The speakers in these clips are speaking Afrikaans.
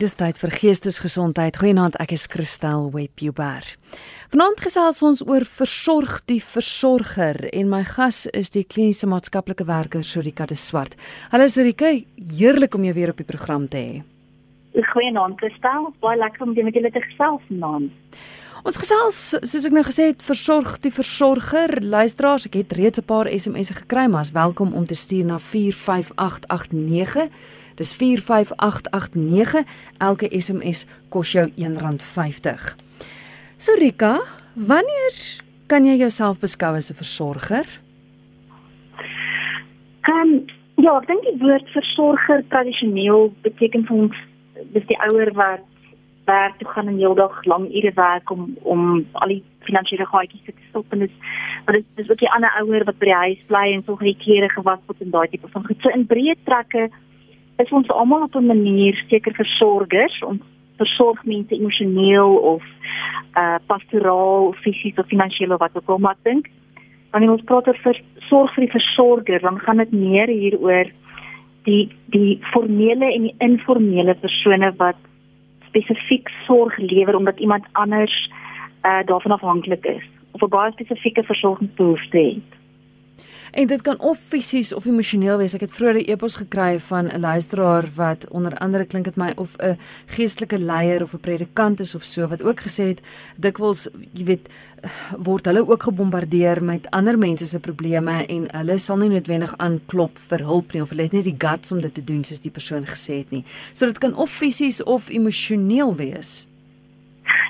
Dis tyd vir geestesgesondheid. Goeienaand, ek is Christel Webber. Vanaand gesels ons oor versorg die versorger en my gas is die kliniese maatskaplike werker Surika de Swart. Hallo Surika, heerlik om jou weer op die program te hê. Goeienaand Christel, baie lekker om met julle te gesels vanaand. Ons gesels, soos ek nou gesê het, versorg die versorger. Luisteraars, ek het reeds 'n paar SMS'e gekry, maar is welkom om te stuur na 45889. Dis 45889. Elke SMS kos jou R1.50. So Rika, wanneer kan jy jouself beskou as 'n versorger? Ehm um, ja, ek dink die woord versorger tradisioneel beteken vir ons dis die ouer wat werk toe gaan en heeldag lang ure werk om om al die finansiële gaatjies te stop en dis maar dit is ook die ander ouer wat by die huis bly en sorg die klere gewas word en daai tipe van goed. So in breë trekke is ons almal op 'n manier seker versorgers ons versorg mense emosioneel of uh pastoraal fisies of finansiëel of wat ook al maar dink wanneer ons praat oor sorg vir die versorger dan gaan dit meer hieroor die die formele en die informele persone wat spesifiek sorg lewer omdat iemand anders uh daarvan afhanklik is of 'n baie spesifieke versorgingsbehoefte het En dit kan of fisies of emosioneel wees. Ek het vroeër 'n e-pos gekry van 'n luisteraar wat onder andere klink dit my of 'n geestelike leier of 'n predikant is of so wat ook gesê het dikwels, jy weet, word hulle ook gebombardeer met ander mense se probleme en hulle sal nie noodwendig aanklop vir hulp nie of hulle het nie die guts om dit te doen soos die persoon gesê het nie. So dit kan of fisies of emosioneel wees.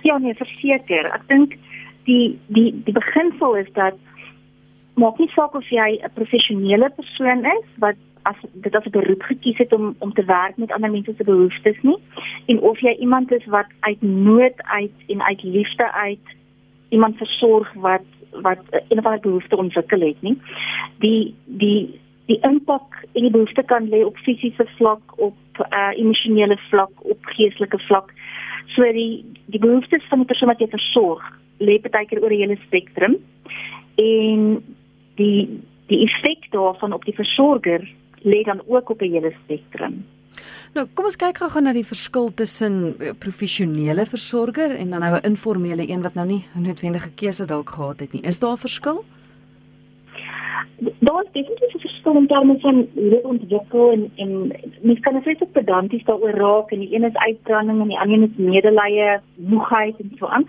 Ja, nee, verseker. Ek dink die die die beginsel is dat maak nie saak of jy 'n professionele persoon is wat as dit as 'n beroep gekies het om om te werk met ander mense se behoeftes nie en of jy iemand is wat uit nood uit en uit liefde uit iemand versorg wat wat 'n of ander behoefte ontwikkel het nie die die die impak en die behoefte kan lê op fisiese vlak op uh, emosionele vlak op geestelike vlak. So die die behoeftes van die persoon wat jy versorg lê baie keer oor 'n hele spektrum en die die effek daarvan op die versorger lê dan ook op 'n hele spektrum. Nou, kom ons kyk gou-gou na die verskil tussen eh, professionele versorger en dan nou 'n informele een wat nou nie 'n noodwendige keuse dalk gehad het nie. Is daar 'n verskil? Daar is definitief 'n verskil in terme van hoe dit ontwikkel en en mens kan net so pedanties daaroor raak en die een is uitbranding en die ander is medelee, moegheid en so aan.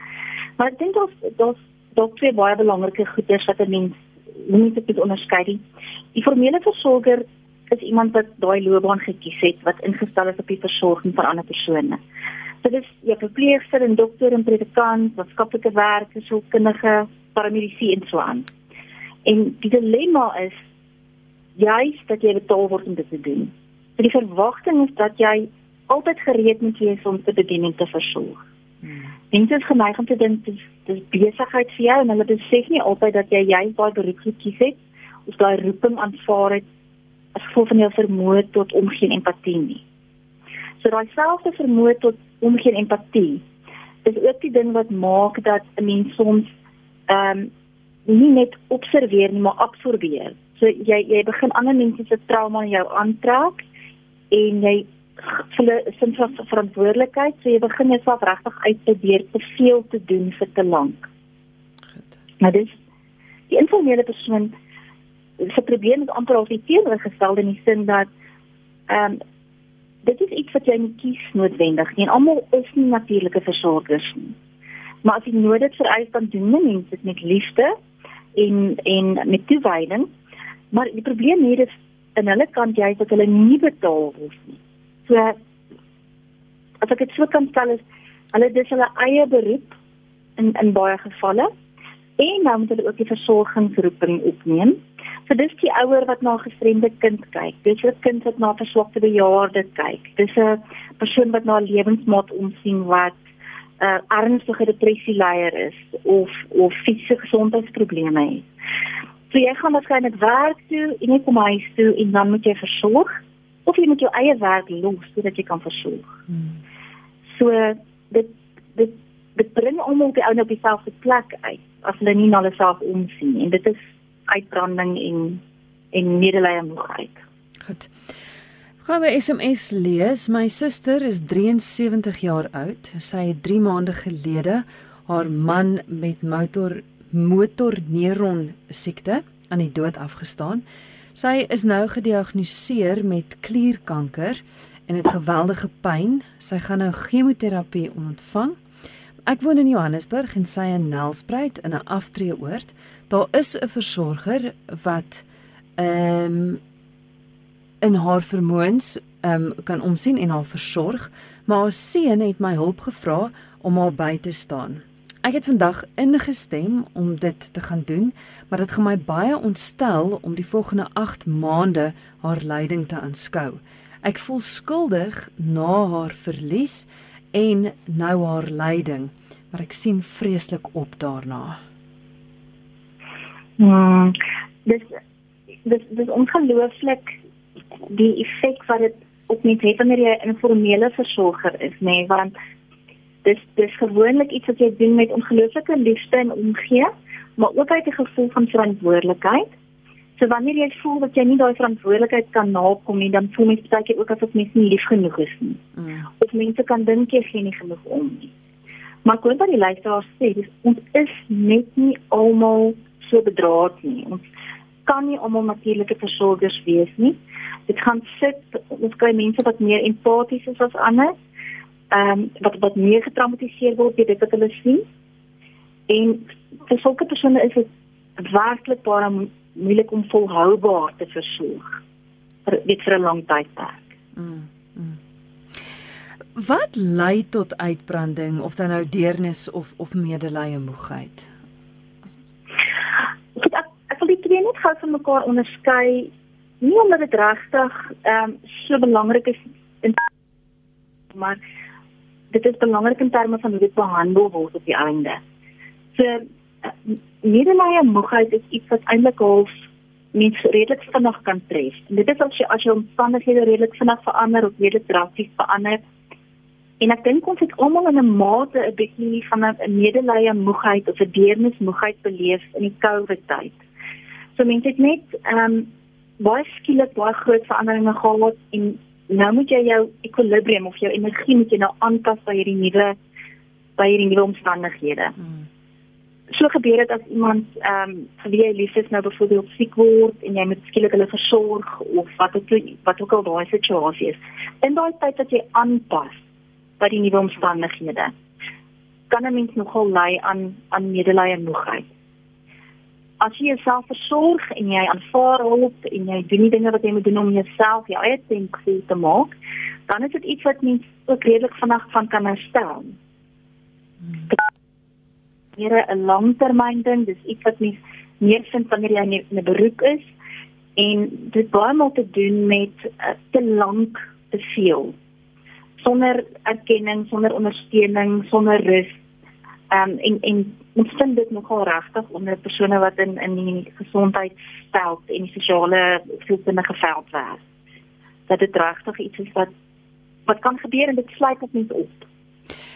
Maar ek dink daar's daar's daar's twee baie belangrike goeders wat 'n mens moet dit onderskei nie. Die formele versorger is iemand wat daai loopbaan gekies het wat ingestel is op die versorging van ander persone. Dit is jy verpleegster en dokter en predikant, maatskaplike werker, sielkundige, paramedisy en so aan. En die dilemma is juist dat jy betaal word om dit te doen. So die verwagting is dat jy altyd gereed moet wees om te bedien en te versorg. Hmm. Mense is geneig om te dink dis dis besigheid vir jou en hulle besef nie altyd dat jy jy daai beroep gekies het of daai roeping aanvaar het as gevolg van jou vermoë tot omgee en empatie nie. So daai selfde vermoë tot omgee en empatie is ook die ding wat maak dat 'n mens soms ehm um, nie net observeer nie, maar absorbeer. So jy jy begin ander mense se trauma in jou aantrek en jy hulle sin van verantwoordelikheid, so jy begin jouself regtig uitprobeer te veel te doen vir te lank. Goed. Maar dis die informele persoon se probleem is amper al die teenoorgestelde in die sin dat ehm um, dit is iets wat jy nie kies noodwendig nie. Almal is nie natuurlike versorgers nie. Maar as jy het vereis dan doen mense dit met liefde en en met toewyding. Maar die probleem hier is aan hulle kant jy dat hulle nie betaal word nie. So as ek dit so kan stel is hulle dis hulle eie beroep in in baie gevalle en dan moet hulle ook die versorgingsroeping opneem. So dis die ouer wat na 'n gestremde kind kyk. Dis 'n kind wat na 'n verswakte bejaarde kyk. Dis 'n persoon wat na 'n lewensmaat omsien wat 'n uh, ernstige depressie leier is of of fisiese gesondheidsprobleme het. So jy gaan waarskynlik werk toe en jy kom huis toe en dan moet jy versorg of jy moet jou eie werk los sodat jy kan versorg. Hmm. So dit dit dit bring almal die ou nou op dieselfde plek uit as hulle nie na hulle self omsien en dit is uitbranding en en medelee en moegheid. Goed. Gaan by SMS lees. My suster is 73 jaar oud. Sy het 3 maande gelede haar man met motor motorneuron siekte aan die dood afgestaan. Sy is nou gediagnoseer met klierkanker en het geweldige pyn. Sy gaan nou chemoterapie ontvang. Ek woon in Johannesburg en sy in Nelspruit in 'n aftreeoord. Daar is 'n versorger wat ehm um, in haar vermoëns um, kan omsien en haar versorg, maar haar seun het my hulp gevra om haar by te staan. Ek het vandag ingestem om dit te gaan doen, maar dit gaan my baie ontstel om die volgende 8 maande haar lyding te aanskou. Ek voel skuldig na haar verlies en nou haar lyding, maar ek sien vreeslik op daarna. Hmm, dis dis dis ongelooflik die effek wat dit op mens het wanneer jy 'n formele versorger is, nê, nee, want dis dis gewoonlik iets wat jy doen met ongelooflike liefde en omgee, maar ook uit 'n gevoel van verantwoordelikheid. So wanneer jy voel dat jy nie daai verantwoordelikheid kan nakom nie, dan voel mens baie keer ook asof mens nie lief genoeg is nie. Mm. Of mense kan dink jy gee nie genoeg om nie. Maar kon dan die luisteraar sê, dis ons is net nie almal so bedraad nie. Ons kan nie almal natuurlike versorgers wees nie dit gaan sit ons kry mense wat meer empaties is as ander. Ehm um, wat wat meer getraumatiseer word deur dit wat hulle sien. En vir sulke persone is dit werklik baie moeilik om volhoubaar te versorg vir dit vir 'n lang tydperk. Mm, mm. Wat lei tot uitbranding of dan nou deernis of of medelee moegheid? Ek ek wil dit twee net gou van mekaar onderskei nie omdat dit regtig ehm um, so belangrik is in maar dit is belangrik in terme van hoe dit behandel word op die einde. So medelee moegheid is iets wat eintlik half mens redelik vinnig kan tref. En dit is as jy as jy omstandighede redelik vinnig verander of redelik drasties verander. En ek dink ons het almal in 'n mate 'n bietjie van 'n medelee moegheid of 'n deernis moegheid beleef in die COVID tyd. So mense het net ehm um, baie skielik baie groot veranderinge gehad en nou moet jy jou ekwilibrium of jou energie moet jy nou aanpas by hierdie nuwe by hierdie nuwe omstandighede. Hmm. So gebeur dit as iemand ehm um, vir wie jy lief is nou byvoorbeeld siek word en jy moet skielik hulle versorg of wat ook wat ook al daai situasie is. In daai tyd dat jy aanpas by die nuwe omstandighede kan 'n mens nogal ly aan aan medelee en moegheid as jy jouself versorg en jy aanvaar hulp en jy doen die dinge wat jy moet doen om jouself jou eie tempo te maak, dan is dit iets wat mens ook redelik vinnig van kan herstel. Hier 'n langtermyn ding, dis iets wat mens meer vind wanneer jy in 'n beroep is en dit baie maal te doen met uh, te lank te veel sonder erkenning, sonder ondersteuning, sonder rus. Ehm um, en en ons vind dit nogal regtig onder persone wat in in die gesondheidsveld en die sosiale sielkundige veld werk. Dat dit regtig iets is wat wat kan gebeur en dit sluit op mense op.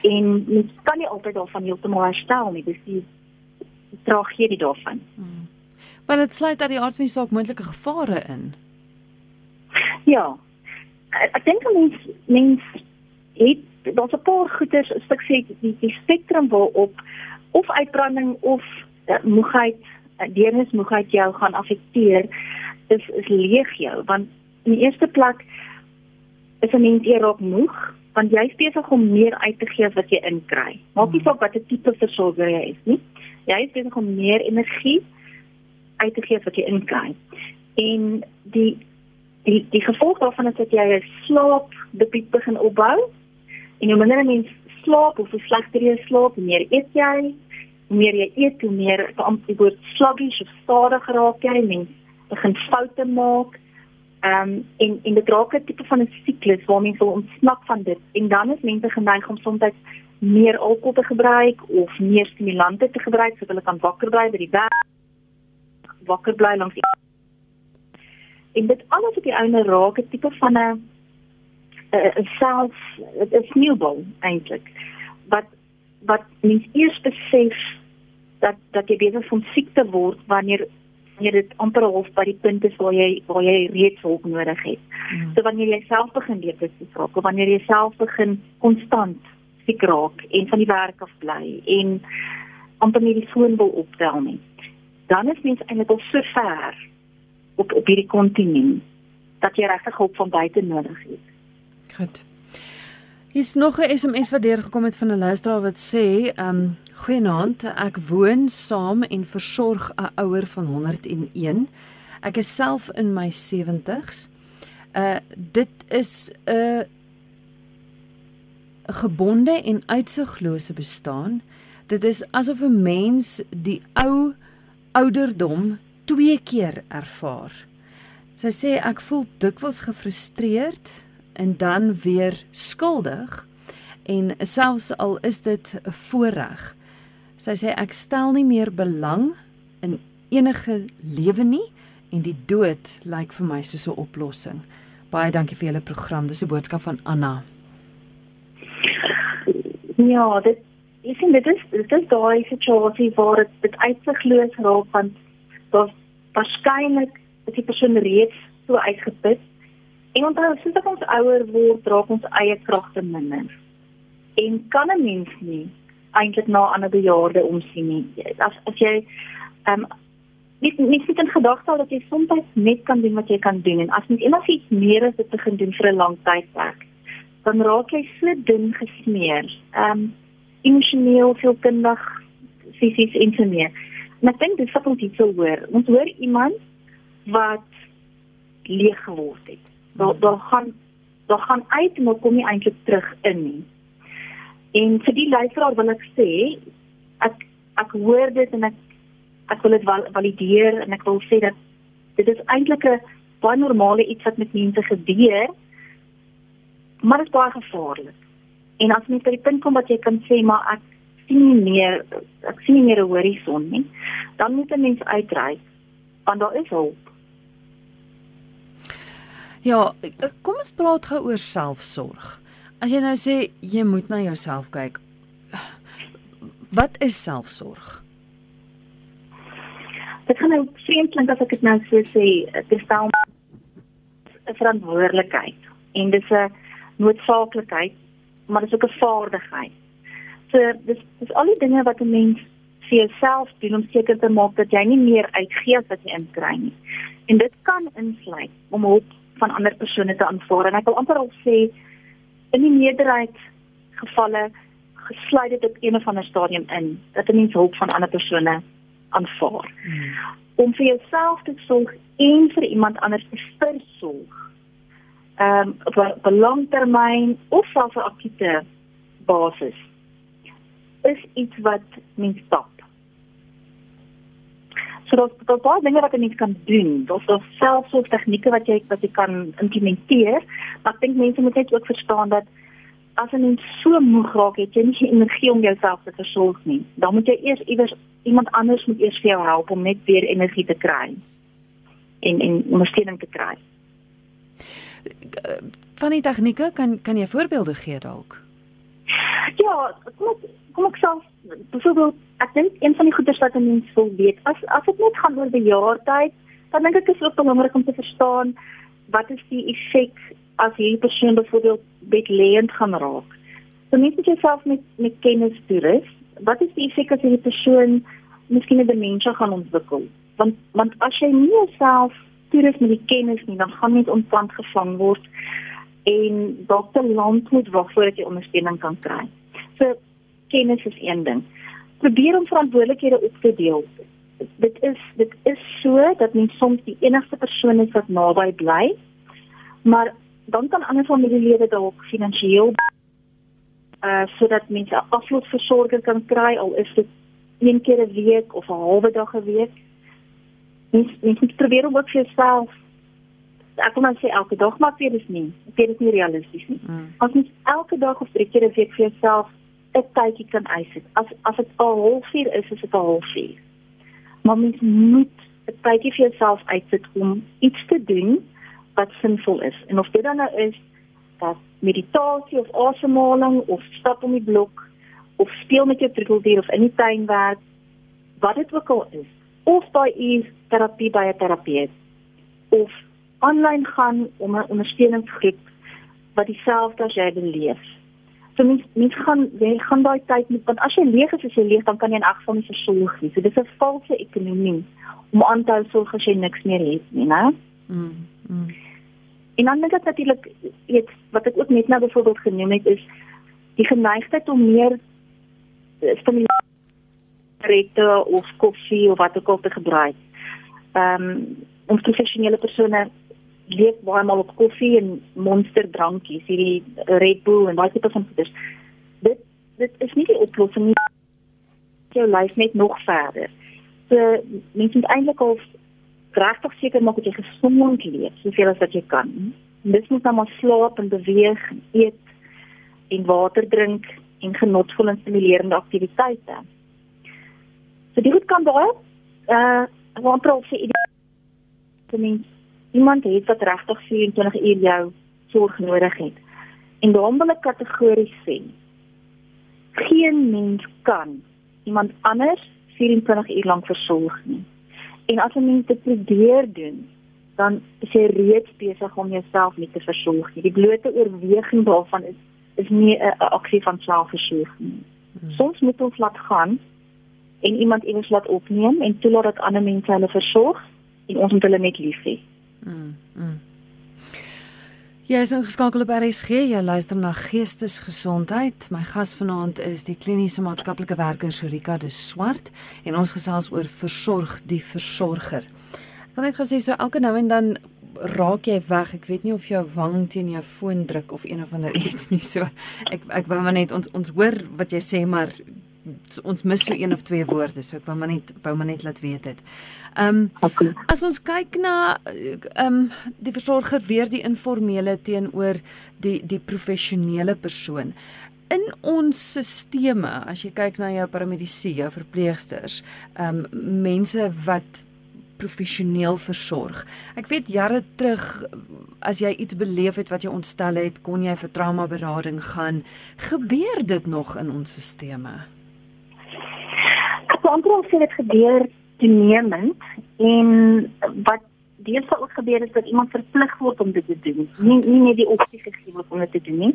En mens kan nie altyd daarvan heeltemal herstel nie, dis die tragedie daarvan. Hmm. Want dit sluit dat die aard van die saak moontlike gevare in. Ja. Ek dink mens mens het daar's 'n paar goeters, 'n stuk sê die, die spektrum waarop of uitbranding of uh, moegheid, uh, deernismoegheid jou gaan affekteer, is is leeg jou want in die eerste plek is 'n mens eerop moeg want jy is besig om meer uit te gee as wat jy inkry. Maak nie hmm. saak watter tipe versorger jy is nie. Jy is besig om meer energie uit te gee as wat jy inkry. En die die die gevolg daarvan is dat jy 'n slaap begin opbou en hoe minder 'n mens slaap of hoe slegter jy slaap, hoe meer eet jy, hoe meer jy eet, hoe meer amper word sluggish of stadig raak jy, mens begin foute maak. Ehm um, en en dit raak 'n tipe van 'n siklus waar mense wil ontsnap van dit en dan is mense geneig om soms meer alkohol te gebruik of meer stimulante te gebruik sodat hulle kan wakker bly by die dag wakker bly langs die en dit alles op die einde raak 'n tipe van 'n 'n self 'n sneeubal eintlik wat wat mens eers besef dat dat jy besig om siek te word wanneer wanneer dit amper half by die punt is waar jy waar jy reeds hulp nodig het. Mm. So wanneer jy self begin depressief raak of wanneer jy self begin konstant siek raak en van die werk af bly en amper nie die foon wil optel nie. Dan is mens eintlik al so ver op op hierdie kontinent dat jy regtig hulp van buite nodig het. Goed. Hier's nog 'n SMS wat deurgekom het van 'n luisteraar wat sê, ehm, um, "Goeienaand, ek woon saam en versorg 'n ouer van 101. Ek is self in my 70's. Uh dit is 'n uh, gebonde en uitsiglose bestaan. Dit is asof 'n mens die ou ouderdom twee keer ervaar. Sy sê ek voel dikwels gefrustreerd en dan weer skuldig en selfs al is dit 'n voorreg. Sy sê ek stel nie meer belang in enige lewe nie en die dood lyk vir my soos 'n oplossing. Baie dankie vir julle program. Dis 'n boodskap van Anna. Ja, dit ek sien dit is dit is daai situasie waar dit dit uitsigloos raak want daar waarskynlik is die persoon reeds so uitgeput. En onthou, soos ons ouer word, dra ons eie kragte minder. En kan 'n mens nie eintlik na ander bejaarde omsien nie. As as jy ehm um, net net sit in gedagte dat jy soms net kan doen wat jy kan doen en as jy enigiets meer as dit begin doen vir 'n lang tydperk, dan raak jy so dun gesmeer. Ehm um, emosioneel, sielkundig, fisies en so meer. En ek dink dis wat ons hier hoor. Ons hoor iemand wat leeg geword het. Daar daar gaan daar gaan uit maar kom nie eintlik terug in nie. En vir die luisteraar wil ek sê ek ek hoor dit en ek ek wil dit valideer en ek wil sê dat dit is eintlik 'n baie normale iets wat met mense gebeur maar dit is baie gevaarlik. En as jy by die punt kom wat jy kan sê maar ek sien nie meer ek sien nie meer 'n horison nie, dan moet 'n mens uitreik want daar is hulp. Ja, kom ons praat gou oor selfsorg. As jy nou sê jy moet na jouself kyk. Wat is selfsorg? Dit gaan nou vreemd klink as ek dit nou so sê, dit stel 'n verantwoordelikheid en dis 'n noodsaaklikheid, maar dit is ook 'n vaardigheid. So dis dis al die dinge wat 'n mens vir jouself doen om seker te maak dat jy nie meer uitgee as wat jy inkry nie. En dit kan insluit om hulp van ander persone te aanvaar en ek wil amper al sê in die meerderheid gevalle gesluit dit op een of ander stadium in dat 'n mens hulp van ander persone aanvaar. Hmm. Om vir jouself te sorg en vir iemand anders te versorg ehm um, op 'n belangtermyn of selfs 'n akute basis is iets wat mens stap. So dat dat baie dinge wat jy kan doen, daar's daar selfs so tegnieke wat jy wat jy kan implementeer, maar ek dink mense moet net ook verstaan dat as jy net so moeg raak, het jy nie energie om jouself te versorg nie. Dan moet jy eers iewers iemand anders moet eers vir jou help om net weer energie te kry en en ondersteuning te kry van die tegnieke kan kan jy voorbeelde gee dalk? Ja, kom ek kom ek sê byvoorbeeld ek dink een van die goeders wat 'n mens wil weet as as dit net gaan oor bejaardheid, dan dink ek is ook belangrik om te verstaan wat is die effek as hierdie persoon byvoorbeeld bedleend gaan raak. So net as jy self met met kennis toerus, wat is die effek as hierdie persoon miskien 'n demensie gaan ontwikkel? Want want as jy nie jouself toerus met die kennis nie, dan gaan net ontvang gevang word en dokter land moet wag voordat jy ondersteuning kan kry. So kennis is een ding. Probeer om verantwoordelikhede op te deel. Dit is dit is so dat mens soms die enigste persoon is wat naby bly. Maar dan kan ander familielede dalk finansiëel uh sodat mense afloopversorging kan kry al is dit een keer 'n week of 'n halwe dag 'n week mens mens moet probeer om ook vir jouself ek kom aan sê elke dag maar vir dis nie dit is nie realisties nie mm. as mens elke dag of drie keer 'n week vir jouself 'n tydjie kan eis as as dit al halfuur is is dit al halfuur maar mens moet 'n tydjie vir jouself uitsit om iets te doen wat sinvol is. En of dit dan nou is dat meditasie of asemhaling of stap om die blok of speel met jou troeteldier of in die tuin werk wat dit ook al is. Of daai uur terapie by 'n terapeut. Of aanlyn gaan om 'n ondersteuningsgroep wat dieselfde as jy beleef. So mens mens gaan jy gaan daai tyd met want as jy leeg is as jy leeg dan kan jy in elk geval nie versorg nie. So dis 'n valse ekonomie om aan te hou sorg as jy niks meer het nie, né? Mm. mm. En dan dink ek natuurlik iets wat ek ook net nou byvoorbeeld genoem het is die geneigtheid om meer eh, stimulante of koffie of wat ook al te gebruik. Ehm um, ons professionele persone leef baie maal op koffie en monster drankies, hierdie Red Bull en daai tipe van goeders. Dit dit is nie die oplossing nie. Jou lyf net nog verder. So mens moet eintlik al regtig seker maak dat jy gesond leef, soveel as wat jy kan. Dis moet dan maar slaap en beweeg, eet en water drink en genotvol en stimulerende aktiwiteite. So dit kan baie uh want ook vir iemand iemand het wat regtig 24 uur jou sorg nodig het. En daarom wil ek kategories sê. Geen mens kan iemand anders 24 uur lank versorg nie. En as 'n mens dit probeer doen, dan is jy reeds besig om jouself nie te versorg nie. Die blote oorweging daarvan is is nie 'n aksie van selfversorging. Hmm. Soms moet ons laat gaan en iemand iewers laat opneem en toelaat dat ander mense hulle versorg en ons moet hulle net lief hê. Mm. mm. Jy is ingeskakel op RSG. Jy luister na Geestesgesondheid. My gas vanaand is die kliniese maatskaplike werker Shurika de Swart en ons gesels oor versorg die versorger. Ek wil net gesê so elke nou en dan raak jy weg. Ek weet nie of jou wang teen jou foon druk of een of ander iets nie so. Ek ek wou maar net ons ons hoor wat jy sê maar ons mis so een of twee woorde so ek wou maar net wou maar net laat weet dit. Ehm um, as ons kyk na ehm um, die versorger weer die informele teenoor die die professionele persoon in ons sisteme as jy kyk na jou paramedisy, jou verpleegsters, ehm um, mense wat professioneel versorg. Ek weet jare terug as jy iets beleef het wat jou ontstel het, kon jy vir trauma berading gaan. Gebeur dit nog in ons sisteme? Ek dink ons sien dit gebeur toenemend en wat deesdae ook gebeur is dat iemand verplig word om dit te doen. Nie nie net die opsie gegee word om dit te doen nie.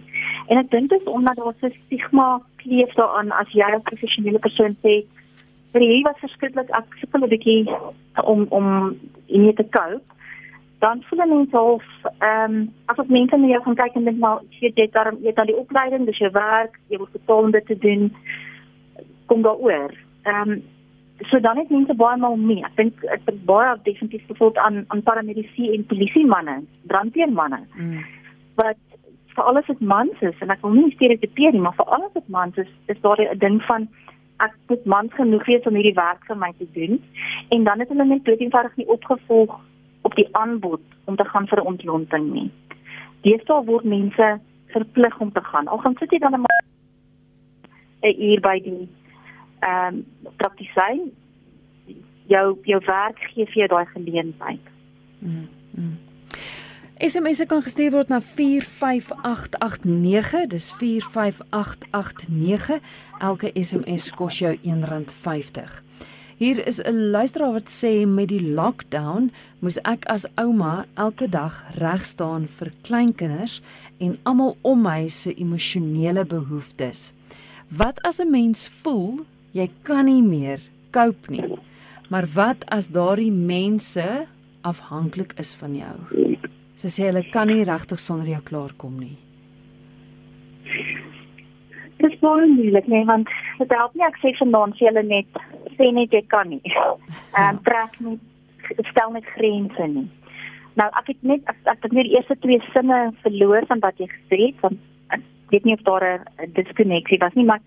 En ek dink dit is omdat daar 'n stigma kleef daaraan as jy 'n professionele persoon sê vir jy was verskriklik ek sukkel 'n bietjie om om in hier te koop dan voel mense half ehm um, as ek mense na jou gaan kyk en dink maar jy het daar jy het al die opleiding dis jou werk jy word betaal om dit te doen kom daaroor ehm um, so dan het mense baie maal mee ek dink ek het baie definitief gevoel aan aan paramedici en polisie manne brandweermanne mm. wat vir alles wat mans is en ek wil nie stereotipeer nie maar vir alles wat mans is is daar 'n ding van ek moet mans genoeg wees om hierdie werk vir my te doen en dan het hulle net doodeenvoudig nie opgevolg op die aanbod om te gaan vir 'n ontlonting nie. Deesdae word mense verplig om te gaan. Al gaan sit jy dan 'n uur by die ehm um, praktisyn jou jou werk gee vir jou daai geleentheid. Mm. mm. SMS kan gestuur word na 45889. Dis 45889. Elke SMS kos jou R1.50. Hier is 'n luisteraar wat sê met die lockdown moes ek as ouma elke dag reg staan vir kleinkinders en almal om my se emosionele behoeftes. Wat as 'n mens voel jy kan nie meer cope nie? Maar wat as daardie mense afhanklik is van jou? Sy sê hulle kan nie regtig sonder jou klaarkom nie. Dis baie moeilik, nee, want dit help nie ek sê vanaand sê hulle net sê net jy kan nie. Ehm trek nie stel net grense nie. Nou ek het net ek, ek het net die eerste twee sinne verloor van wat jy gesê het, want ek weet nie of daar 'n diskonneksie was nie, maar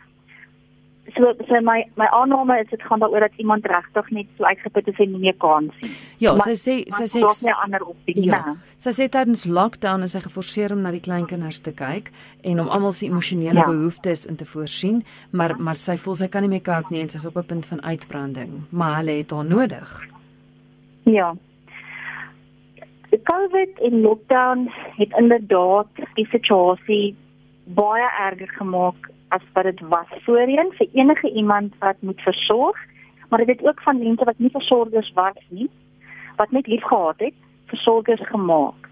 so so my my aanname is dit gaan daaroor dat iemand regtig net so uitgeput is en nie meer kan sien. Ja, maar, sy sê sy sê sy sê ander op die ja. Sy sê tydens lockdown is sy geforseer om na die kleinkinders te kyk en om almal se emosionele ja. behoeftes in te voorsien, maar maar sy voel sy kan nie meer cope nie en sy's op 'n punt van uitbranding, maar hulle het haar nodig. Ja. COVID en lockdown het inderdaad die situasie baie erger gemaak as wat dit was voorheen vir enige iemand wat moet versorg, maar dit het ook van mense wat nie versorgers was nie. wat net lief gehad het, versorgers gemaak.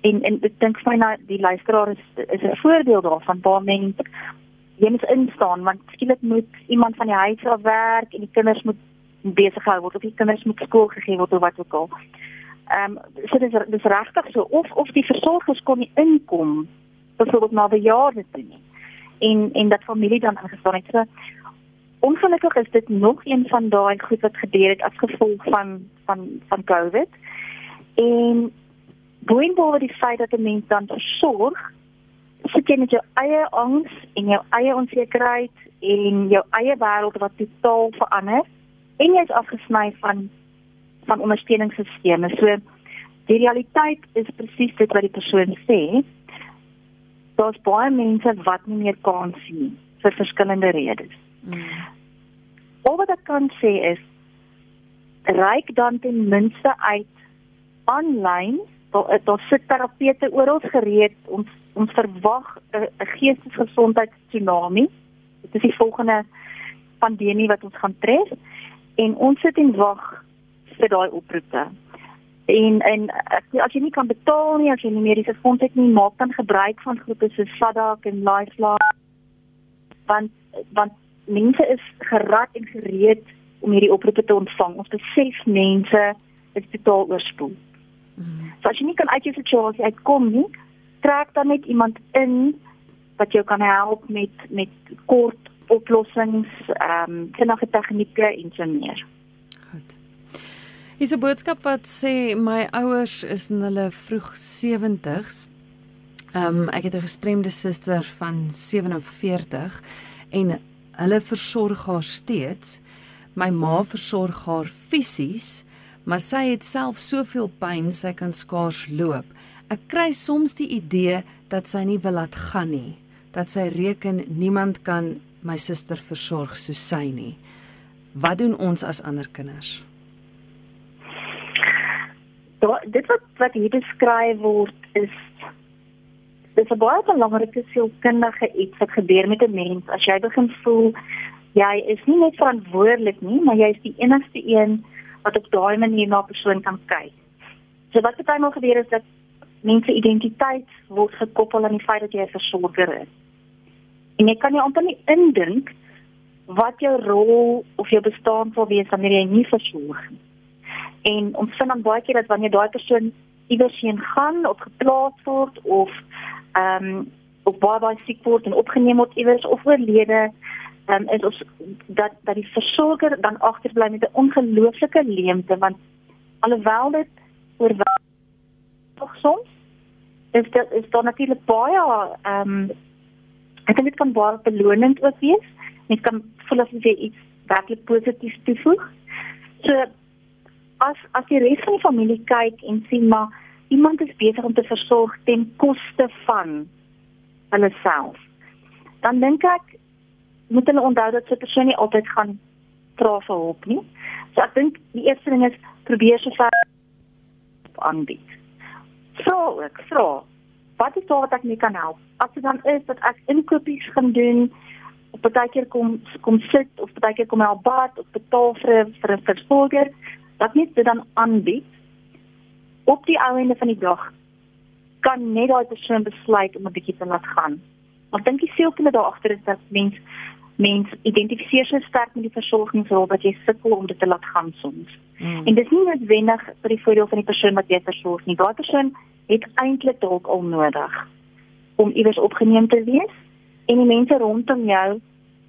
En en ek dink vir my nou die luisteraar is is 'n voorbeeld daarvan waar mense jy moet instaan want skielik moet iemand van die huis af werk en die kinders moet besig gehou word of die kinders moet skool gegee word of wat ook al. Ehm um, so dis dis regtig so of of die versorgers kon nie inkom byvoorbeeld na bejaardes toe nie. En en dat familie dan ingestaan het. So ongelukkig is dit nog een van daai goed wat gebeur het as gevolg van van van COVID. En boonop die feit dat 'n mens dan versorg sit jy met jou eie angs en jou eie onsekerheid en jou eie wêreld wat totaal verander en jy's afgesny van van ondersteuningsstelsels. So die realiteit is presies dit wat die persoon sê daar's baie mense wat nie meer kan sien vir verskillende redes. Mm. Wat ek kan sê is ryk dan ten minste uit aanlyn daar daar sit terapeute oral gereed ons ons verwag 'n geestesgesondheid tsunami. Dit is die volgende pandemie wat ons gaan tref en ons sit en wag vir daai oproepe en en as jy nie kan betaal nie, as jy nie mediese fonds het nie, maak dan gebruik van groepe soos Sadak en Lifeline. Want want mense is gerad en gereed om hierdie oproepe te ontvang. Ons besef mense is totaal oorspoel. Mm. So as jy nie kan uit jou situasie uitkom nie, trek dan net iemand in wat jou kan help met met kort oplossings, ehm um, vinnige tegnieke en so meer. Hier's 'n boodskap wat sê my ouers is in hulle vroeg 70s. Ehm um, ek het 'n gestremde suster van 47 en hulle versorg haar steeds. My ma versorg haar fisies, maar sy het self soveel pyn sy kan skaars loop. Ek kry soms die idee dat sy nie wil laat gaan nie, dat sy reken niemand kan my suster versorg soos sy nie. Wat doen ons as ander kinders? Dit wat wat hier beskryf word is dis 'n baie belangrike sielkundige iets wat gebeur met 'n mens as jy begin voel jy is nie net verantwoordelik nie maar jy is die enigste een wat op daai manier na 'n persoon kan kyk. So wat baie maal gebeur is dat mense identiteit word gekoppel aan die feit dat jy 'n versorger is. En jy kan nie amper nie indink wat jou rol of jou bestaan sou wees wanneer jy nie versorg nie. En ons vind dan baie keer dat wanneer daai persoon iewers heen gaan of geplaas word of ehm um, of baie baie siek word en opgeneem word iewers of oorlede, ehm um, is ons dat dat die versorger dan agterbly met 'n ongelooflike leemte want alhoewel dit oorwag nog soms is dit is dan natuurlik baie ehm um, ek dink dit kan baie belonend ook wees. Dit kan voel of jy iets werklik positief toevoeg. So as as die res van die familie kyk en sien maar iemand is besig om te versorg ten koste van hulle self. Dan dink ek moet hulle onthou dat 'n persoon nie altyd gaan vra vir hulp nie. So ek dink die eerste ding is probeer so ver aanbied. Vra ook, vra. Wat is daar wat ek mee kan help? As dit dan is dat ek inkopies gaan doen, of baie keer kom kom sit of baie keer kom help bad of betaal vir vir 'n versorger, wat net dit dan aanbied op die ou einde van die dag kan net daai persoon besluit om 'n bietjie te laat gaan. Want dink jy sielkunde daar agter is dat mens mens identifiseer so sterk met die versorgingsrol dat jy sukkel om dit te laat gaan soms. Hmm. En dis nie noodwendig vir die voordeel van die persoon wat jy versorg nie. Daai persoon het eintlik dalk al nodig om iewers opgeneem te wees en die mense rondom jou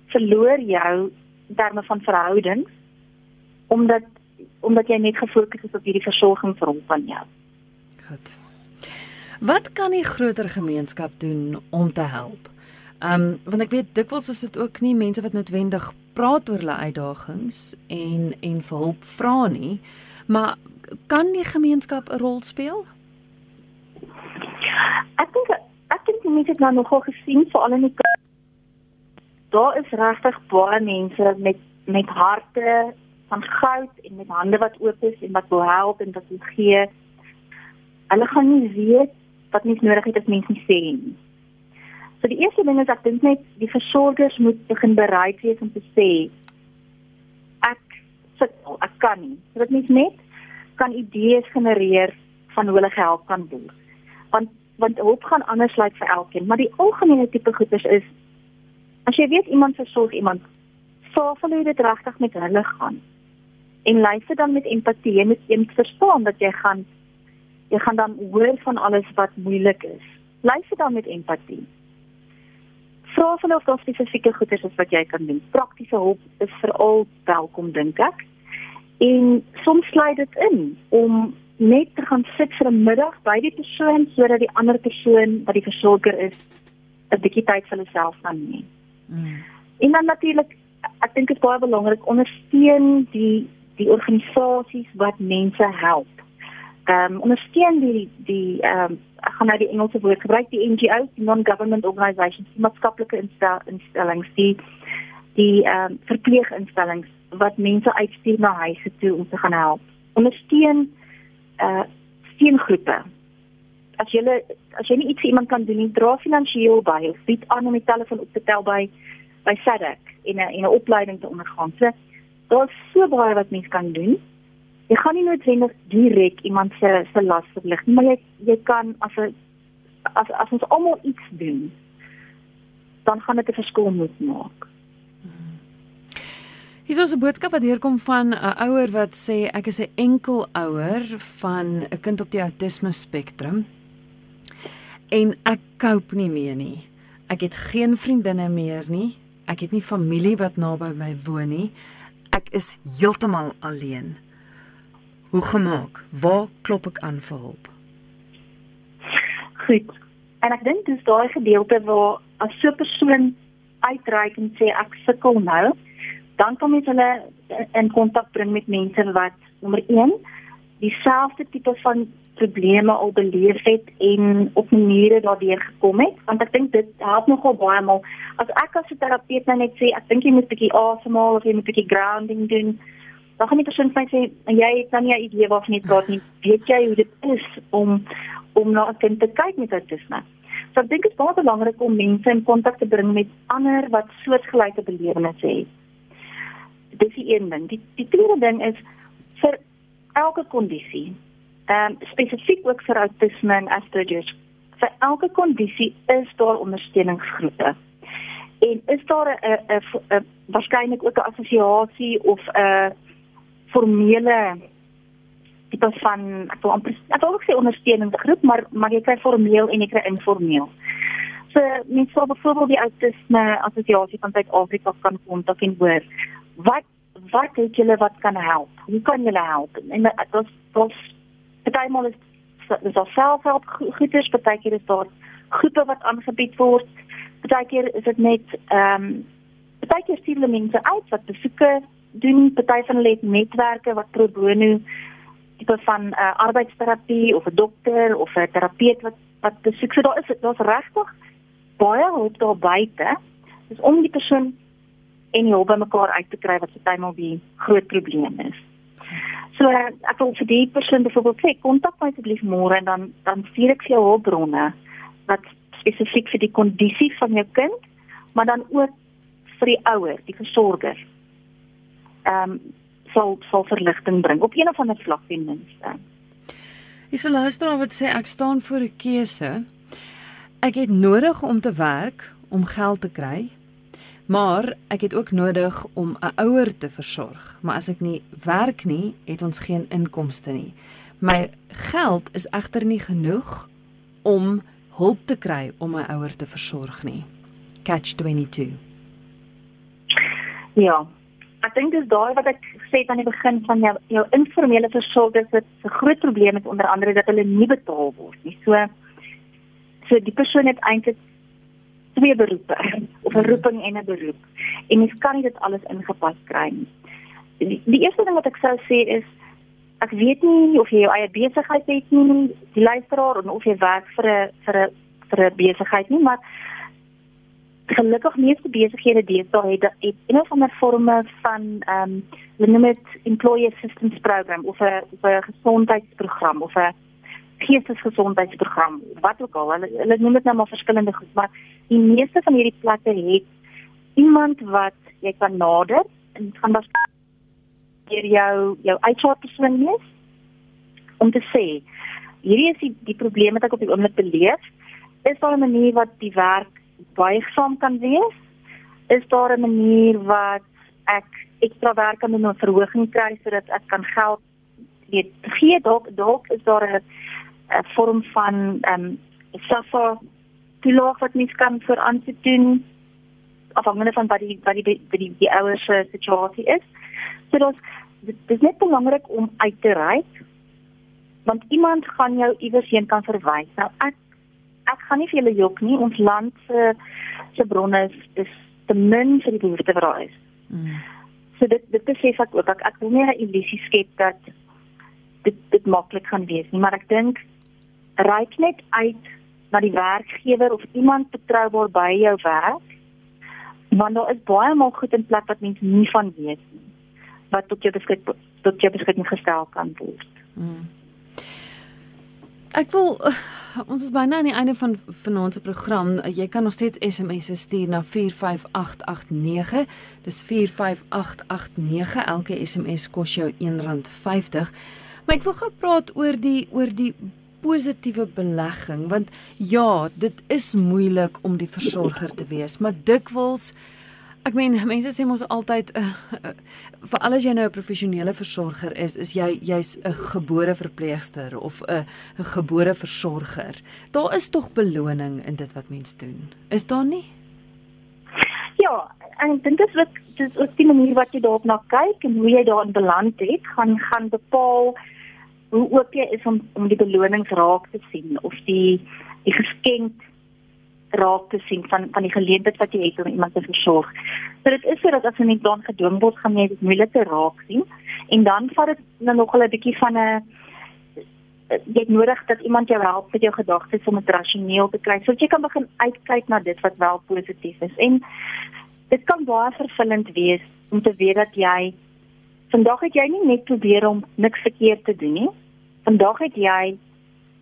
verloor jou terme van verhoudings omdat omdat jy net gefokus is op hierdie versorgingsrol van jou. Goed. Wat kan die groter gemeenskap doen om te help? Ehm um, want ek weet dikwels is dit ook nie mense wat noodwendig praat oor hulle uitdagings en en vir hulp vra nie, maar kan die gemeenskap 'n rol speel? Ek dink ek dink mense het nou nogal gesien vir al in die daar is regtig baie mense met met harte van goud en met hande wat oop is en wat wil help en wat wil gee. Hulle gaan nie weet wat mens nodig het as mens nie sê nie. So die eerste ding is ek dink net die versorgers moet begin bereid wees om te sê ek sit ek kan nie. So dit mens net kan idees genereer van hoe hulle gehelp kan word. Want want hulp gaan anders lyk vir elkeen, maar die algemene tipe goeders is as jy weet iemand versorg iemand, vra hulle dit regtig met hulle gaan. En luister dan met empatie en met een verstaan dat jy gaan jy gaan dan hoor van alles wat moeilik is. Luister dan met empatie. Vra hulle of daar spesifieke goeders is wat jy kan doen. Praktiese hulp is veral welkom dink ek. En soms sluit dit in om net te gaan sit vir 'n middag by die persoon sodat die ander persoon wat die versorger is 'n bietjie tyd vir homself kan neem. Mm. En dan natuurlik ek dink dit is baie belangrik ondersteun die die organisasies wat mense help. Ehm um, ondersteun die die ehm um, ek gaan nou die Engelse woord gebruik die NGOs, non-government organisations, die maatskaplike instel, instellings, die die ehm um, verpleeginstellings wat mense uitstuur na huise toe om te gaan help. Ondersteun uh steengroepe. As jy as jy nie iets vir iemand kan doen nie, dra finansiëel by of bied aan om die telefoon op te tel by by SADC en 'n en 'n opleiding te ondergaan. So daar's so baie wat mens kan doen. Jy gaan nie noodwendig direk iemand se se las verlig nie, maar jy jy kan as 'n as as ons almal iets doen, dan gaan dit 'n verskil moet maak. Hier is 'n boodskap wat deurkom van 'n ouer wat sê ek is 'n enkel ouer van 'n kind op die autisme spektrum en ek cope nie meer nie. Ek het geen vriendinne meer nie. Ek het nie familie wat naby my woon nie. Ek is heeltemal alleen. Hoe gemaak? Waar klop ek aan vir hulp? Goed. En ek dink dis daai gedeelte waar as so 'n persoon uitreik en sê ek sukkel nou, dan kom jy hulle in kontak bring met mense wat nommer 1 dieselfde tipe van probleme al beleef het en op maniere daardeur gekom het want ek dink dit help nogal baie maar as ek as 'n terapeut nou net sê ek dink jy moet 'n bietjie asemhaal of jy moet 'n bietjie grounding doen dan gaan die persoon vir my sê jy het dan nie 'n idee waarvan jy praat nie. Weet jy hoe dit is om om na 'n kind te kyk met autisme? So ek dink dit is baie belangrik om mense in kontak te bring met ander wat soortgelyke belewennisse het. Dis die een ding. Die die tweede ding is vir elke kondisie. Ehm um, spesifiek ook vir autisme en Asperger. Vir elke kondisie is daar ondersteuningsgroepe. En is daar 'n 'n 'n waarskynlik ook 'n assosiasie of 'n formele tipe van ek wil amper ek wil ook sê ondersteuningsgroep, maar maar jy kry formeel en jy kry informeel. So mens sal byvoorbeeld die autisme assosiasie van Suid-Afrika kan kontak en hoor wat wat het julle wat kan help? Hoe kan julle help? En dit was partymal is dis al selfhelp goeders, partykeer is daar groepe wat aangebied word. Partykeer is dit net ehm um, partykeer stuur hulle mense uit wat besoeke doen, party van hulle het netwerke wat pro bono tipe van 'n uh, arbeidsterapie of 'n dokter of 'n terapeut wat wat besoek. So daar is daar's regtig baie hulp daar buite. Dis om die persoon en hulp by mekaar uit te kry wat bytelmal die groot probleem is. So ek wil vir die persoon byvoorbeeld sê kontak my asseblief môre en dan dan stuur ek vir jou hulpbronne wat spesifiek vir die kondisie van jou kind, maar dan ook vir die ouer, die versorger. Ehm um, sal sal verligting bring op een of ander vlak ten minste. Is 'n luisteraar wat sê ek staan voor 'n keuse. Ek het nodig om te werk om geld te kry Maar ek het ook nodig om 'n ouer te versorg. Maar as ek nie werk nie, het ons geen inkomste nie. My geld is egter nie genoeg om hulp te kry om my ouer te versorg nie. Catch 22. Ja. Ek dink dis daai wat ek gesê het aan die begin van jou jou informele versorgers wat 'n groot probleem het onder andere dat hulle nie betaal word nie. So so die persoon het eintlik twee beroepe of 'n roeping en 'n beroep. En mens kan nie dit alles ingepas kry nie. Die, die eerste ding wat ek sou sê is ek weet nie of jy jou eie besigheid het nie, die luisteraar of of jy werk vir 'n vir 'n vir 'n besigheid nie, maar gelukkig meeste besighede deesdae het het een of ander vorme van ehm um, hulle noem dit employee assistance program of 'n of 'n gesondheidsprogram of 'n geestesgesondheidsprogram, wat ook al. Hulle hulle noem dit nou maar verskillende goed, maar die meeste van hierdie plekke het iemand wat jy kan nader en gaan waarskynlik jou jou HR persoon wees om te sê hierdie is die, die probleme wat ek op die oomblik beleef. Is daar 'n manier wat die werk buigsaam kan wees? Is daar 'n manier wat ek ekstra werk kan doen om verhoging kry sodat ek kan geld gee dalk dalk is daar 'n 'n vorm van ehm um, SAFA toelaag wat mens kan vir aan te doen afhangende van wat die wat die die, die, die ouers se situasie is. So dit dit is net belangrik om uit te reik want iemand gaan jou iewers heen kan verwys. Nou ek ek gaan nie vir julle jok nie. Ons land se se bronne is, is te min vir die behoefte wat daar is. Mm. So dit dit besef ek ook. Ek, ek wil nie 'n illusie skep dat dit dit maklik gaan wees nie, maar ek dink reik net uit na die werkgewer of iemand betroubaar by jou werk. Want daar is baie maal goed in plek wat mense nie van weet nie wat tot jou beskikking tot jou beskikking gestel kan word. Mm. Ek wil ons is byna aan die einde van vanaand se program. Jy kan nog steeds SMS'e stuur na 45889. Dis 45889. Elke SMS kos jou R1.50. Maar ek wil gou praat oor die oor die positiewe belegging want ja, dit is moeilik om die versorger te wees, maar dikwels Ek meen mense sê mos altyd uh, uh, vir alles jy nou 'n professionele versorger is, is jy jy's 'n gebore verpleegster of 'n 'n gebore versorger. Daar is tog beloning in dit wat mens doen. Is daar nie? Ja, en ek dink dit wat dis ook die manier wat jy daarop na kyk en hoe jy daarin beland het, gaan gaan bepaal hoe ook jy is om om die belonings raak te sien of die die geskenk raak te sien van van die geleentheid wat jy het om iemand te versorg. So dit is sodat as jy net dan gedwing word gaan jy dit moeilike raak sien en dan vat dit nou nog 'n bietjie van 'n jy het nodig dat iemand jou help met jou gedagtes om dit rasioneel te kry sodat jy kan begin uitkyk na dit wat wel positief is. En dit kan baie vervullend wees om te weet dat jy vandag het jy nie net probeer om niks verkeerd te doen nie. Vandag het jy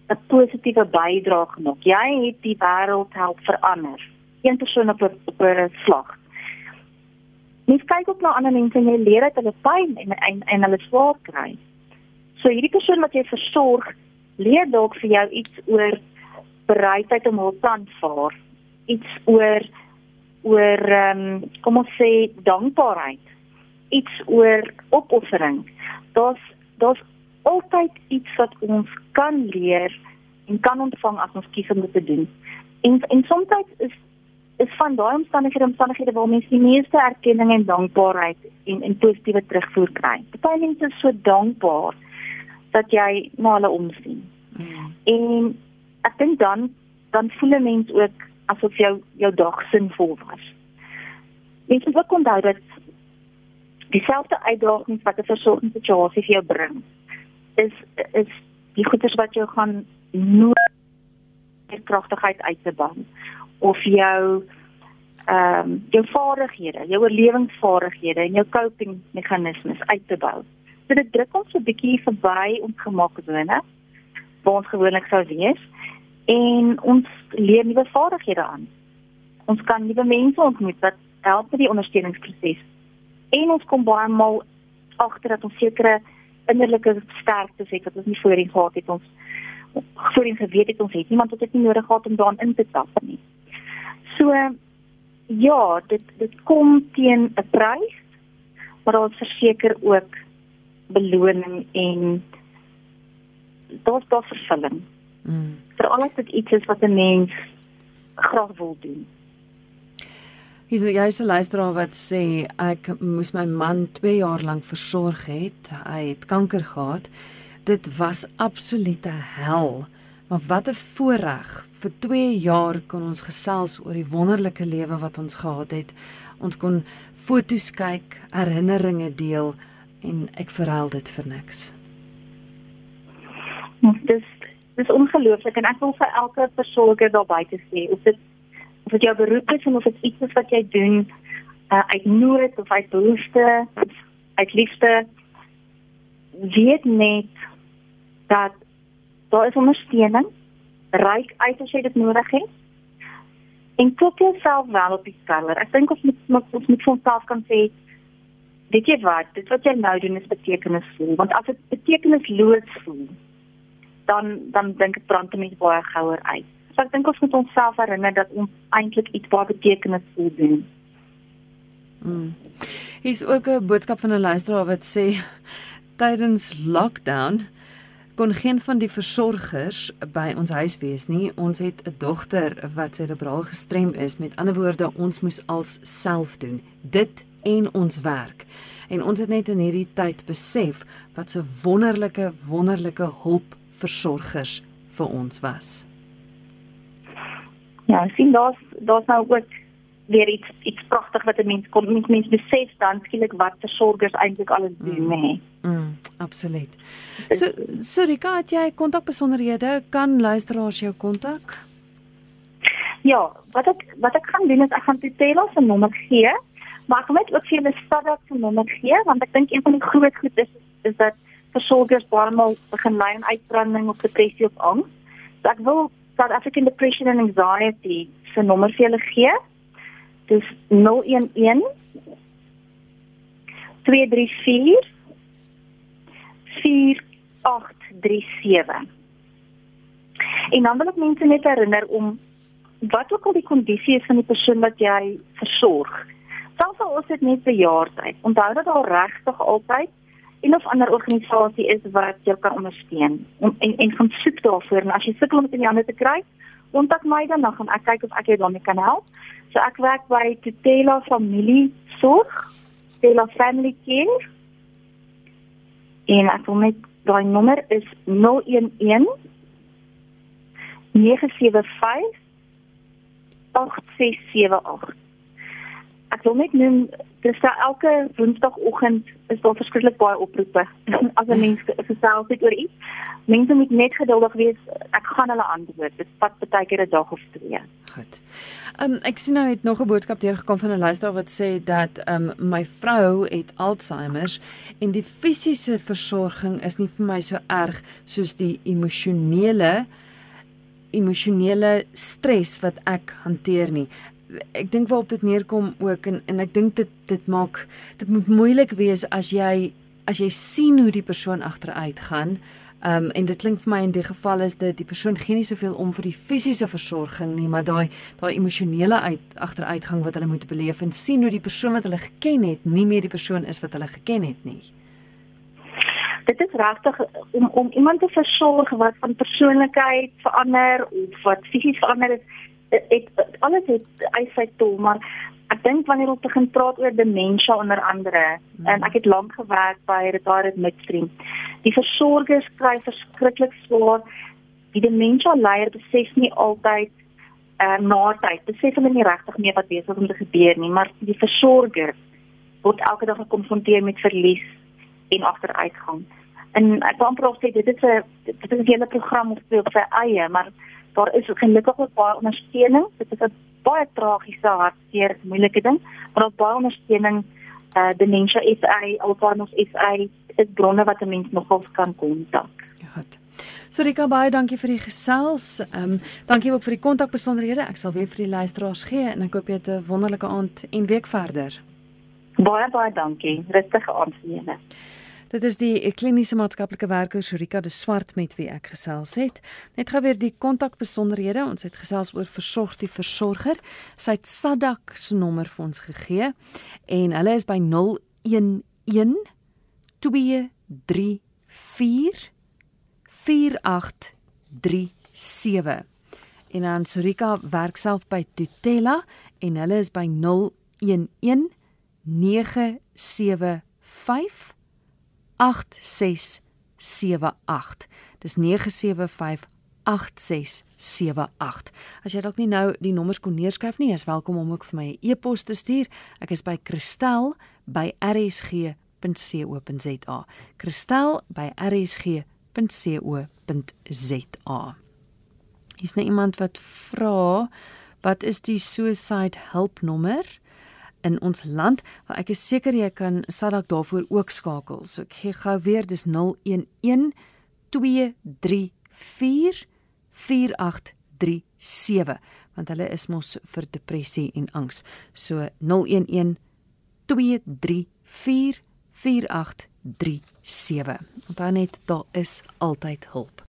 'n positiewe bydrae gemaak. Jy het die wêreld help verander. Een persoon op 'n op 'n slag. Mens kyk ook na ander mense en jy leer uit hulle pyn en en, en hulle swaar kry. So hierdie persoon wat jy versorg, leer dalk vir jou iets oor bereidheid om hulp te aanvaar. Iets oor oor ehm um, kom ons sê dankbaarheid. Iets oor opoffering. Daar's daar's altyd iets wat ons kan leer en kan ontvang as ons kies om dit te doen. En en soms is is van daai omstandighede omstandighede waar mense die meeste erkenning en dankbaarheid en en positiewe terugvoer kry. Party mense is so dankbaar dat jy na hulle omsien. Mm. En ek dink dan dan voel 'n mens ook asof jou jou dag sinvol was. Mens moet ook onthou dat dieselfde uitdagings wat 'n versorgingssituasie vir jou bring, is is die goeders wat jou gaan nood kragtigheid uit te bou of jou ehm um, jou vaardighede, jou oorlewingsvaardighede en jou coping meganismes uit te bou. So dit druk ons 'n bietjie verby ons gemaksone waar ons gewoonlik sou wees en ons leer nuwe vaardighede aan. Ons kan nuwe mense ontmoet wat help met die ondersteuningsproses. En ons kom baie maal agter dat ons sekere innerlike sterktes het wat ons nie voorheen gehad het ons voorheen geweet het ons het niemand wat dit nie nodig gehad om daarin in te tap nie. So ja, dit dit kom teen 'n prys, maar daar is verseker ook beloning en daar's daar vervulling. Mm. Veral as dit iets is wat 'n mens graag wil doen. Hier's 'n jouse luisteraar wat sê ek moes my man 2 jaar lank versorg het. Hy het kanker gehad. Dit was absolute hel. Maar wat 'n voorreg. Vir 2 jaar kon ons gesels oor die wonderlike lewe wat ons gehad het. Ons kon foto's kyk, herinneringe deel en ek verhaal dit vir niks. Dis dis ongelooflik en ek wil vir elke versorger daar buite sê, of dit of dit jou beroep is en of dit iets is wat jy doen uh, uit nood of uit behoefte uit liefde weet net dat daar is ondersteuning reik uit as jy dit nodig het en tot jouself wel op die skouer ek dink ons moet ons moet vir onsself kan sê weet jy wat dit wat jy nou doen is betekenisvol want as dit betekenisloos voel dan dan dink ek brand mense baie gouer uit. So ek dink ons moet onsself herinner dat ons eintlik iets baie betekenisvol doen. Mm. Hier's ook 'n boodskap van 'n luisteraar wat sê tydens lockdown kon geen van die versorgers by ons huis wees nie. Ons het 'n dogter wat cerebraal gestrem is. Met ander woorde, ons moes als self doen. Dit en ons werk. En ons het net in hierdie tyd besef wat so wonderlike wonderlike hulp versorgers vir ons was. Ja, sien daar's daar's nou ook weer iets iets pragtig wat 'n mens kon mens, mens besef dan skielik wat versorgers eintlik alles doen, mm. nê. Mm, absoluut. So sorry, kan jy kontak besonderhede kan luisteraars jou kontak? Ja, wat ek wat ek gaan doen is ek gaan Tutela se nommer gee, maar ek moet ook vir hulle Sadak se nommer gee want ek dink een van die groot goed is is dat versorgers baie maal begin ly aan uitbranding of depressie of angs. So ek wil South African Depression and Anxiety se nommer vir julle gee. Dis 011 234 4837. En dan wil ek mense net herinner om wat ook al die kondisie is van die persoon wat jy versorg. Selfs al is dit net bejaardheid, onthou dat daar regtig altyd en of ander organisasie is wat jou kan ondersteun en en, en gaan soek daarvoor en as jy sukkel om dit in die hande te kry, kontak my dan dan gaan ek kyk of ek jou daarmee kan help. So ek werk by Tutela Familie Sorg, Tutela Family Care. En ek wil net daai nommer is 011 975 8678 ek wil net noem dis dat elke woensdagoggend is daar verskriklik baie oproepe as 'n mens gesels het oor iets. Mense moet net geduldig wees. Ek gaan hulle antwoord. Dit vat baie keer 'n dag of twee. Goed. Ehm um, ek sien nou het nog 'n boodskap deurgekom van 'n luisteraar wat sê dat ehm um, my vrou het Alzheimer en die fisiese versorging is nie vir my so erg soos die emosionele emosionele stres wat ek hanteer nie ek dink waarop dit neerkom ook en en ek dink dit dit maak dit moet moeilik wees as jy as jy sien hoe die persoon agteruit gaan. Ehm um, en dit klink vir my in die geval is dit die persoon gee nie soveel om vir die fisiese versorging nie, maar daai daai emosionele uit agteruitgang wat hulle moet beleef en sien hoe die persoon wat hulle geken het nie meer die persoon is wat hulle geken het nie. Dit is regtig om om iemand te versorg wat van persoonlikheid verander of wat fisies verander is ek alles het hy tol maar ek dink wanneer ons begin praat oor demensie onder andere mm. en ek het lank gewerk by Retired Midstream die versorgers kry verskriklik swaar die demensie leier besef nie altyd uh, na tyd besef hulle nie regtig meer wat besig om te gebeur nie maar die versorger word elke dag gekonfronteer met verlies en agteruitgang en ek kan probeer sê dit is 'n dit is 'n hele program op sy eie maar daar is gelukkig ook baie ondersteuning. Dit is 'n baie tragiese hartseer moeilike ding, maar ook baie ondersteuning eh uh, dementia SA, Alzheimer's SA is bronne wat 'n mens nogal kan kontak. Goed. Sorika baie dankie vir die gesels. Ehm um, dankie ook vir die kontakbesonderhede. Ek sal weer vir die luisteraars gee en ek hoop jy het 'n wonderlike aand en week verder. Baie baie dankie. Rustige aand vir julle. Dit is die kliniese maatskaplike werker Shurika de Swart met wie ek gesels het. Net gou weer die kontakbesonderhede. Ons het gesels oor versorg die versorger. Sy het Sadak se nommer vir ons gegee en hulle is by 011 234 4837. En dan Shurika werk self by Tutela en hulle is by 011 975 8678. Dis 975 8678. As jy dalk nie nou die nommers kon neerskryf nie, is welkom om ook vir my 'n e e-pos te stuur. Ek is by kristel@rsg.co.za. kristel@rsg.co.za. Is nou iemand wat vra wat is die suicide help nommer? In ons land. Maar ek is seker jy kan Sadak daarvoor ook skakel. So ek gee gou weer dis 011 234 4837 want hulle is mos vir depressie en angs. So 011 234 4837. Onthou net daar is altyd hulp.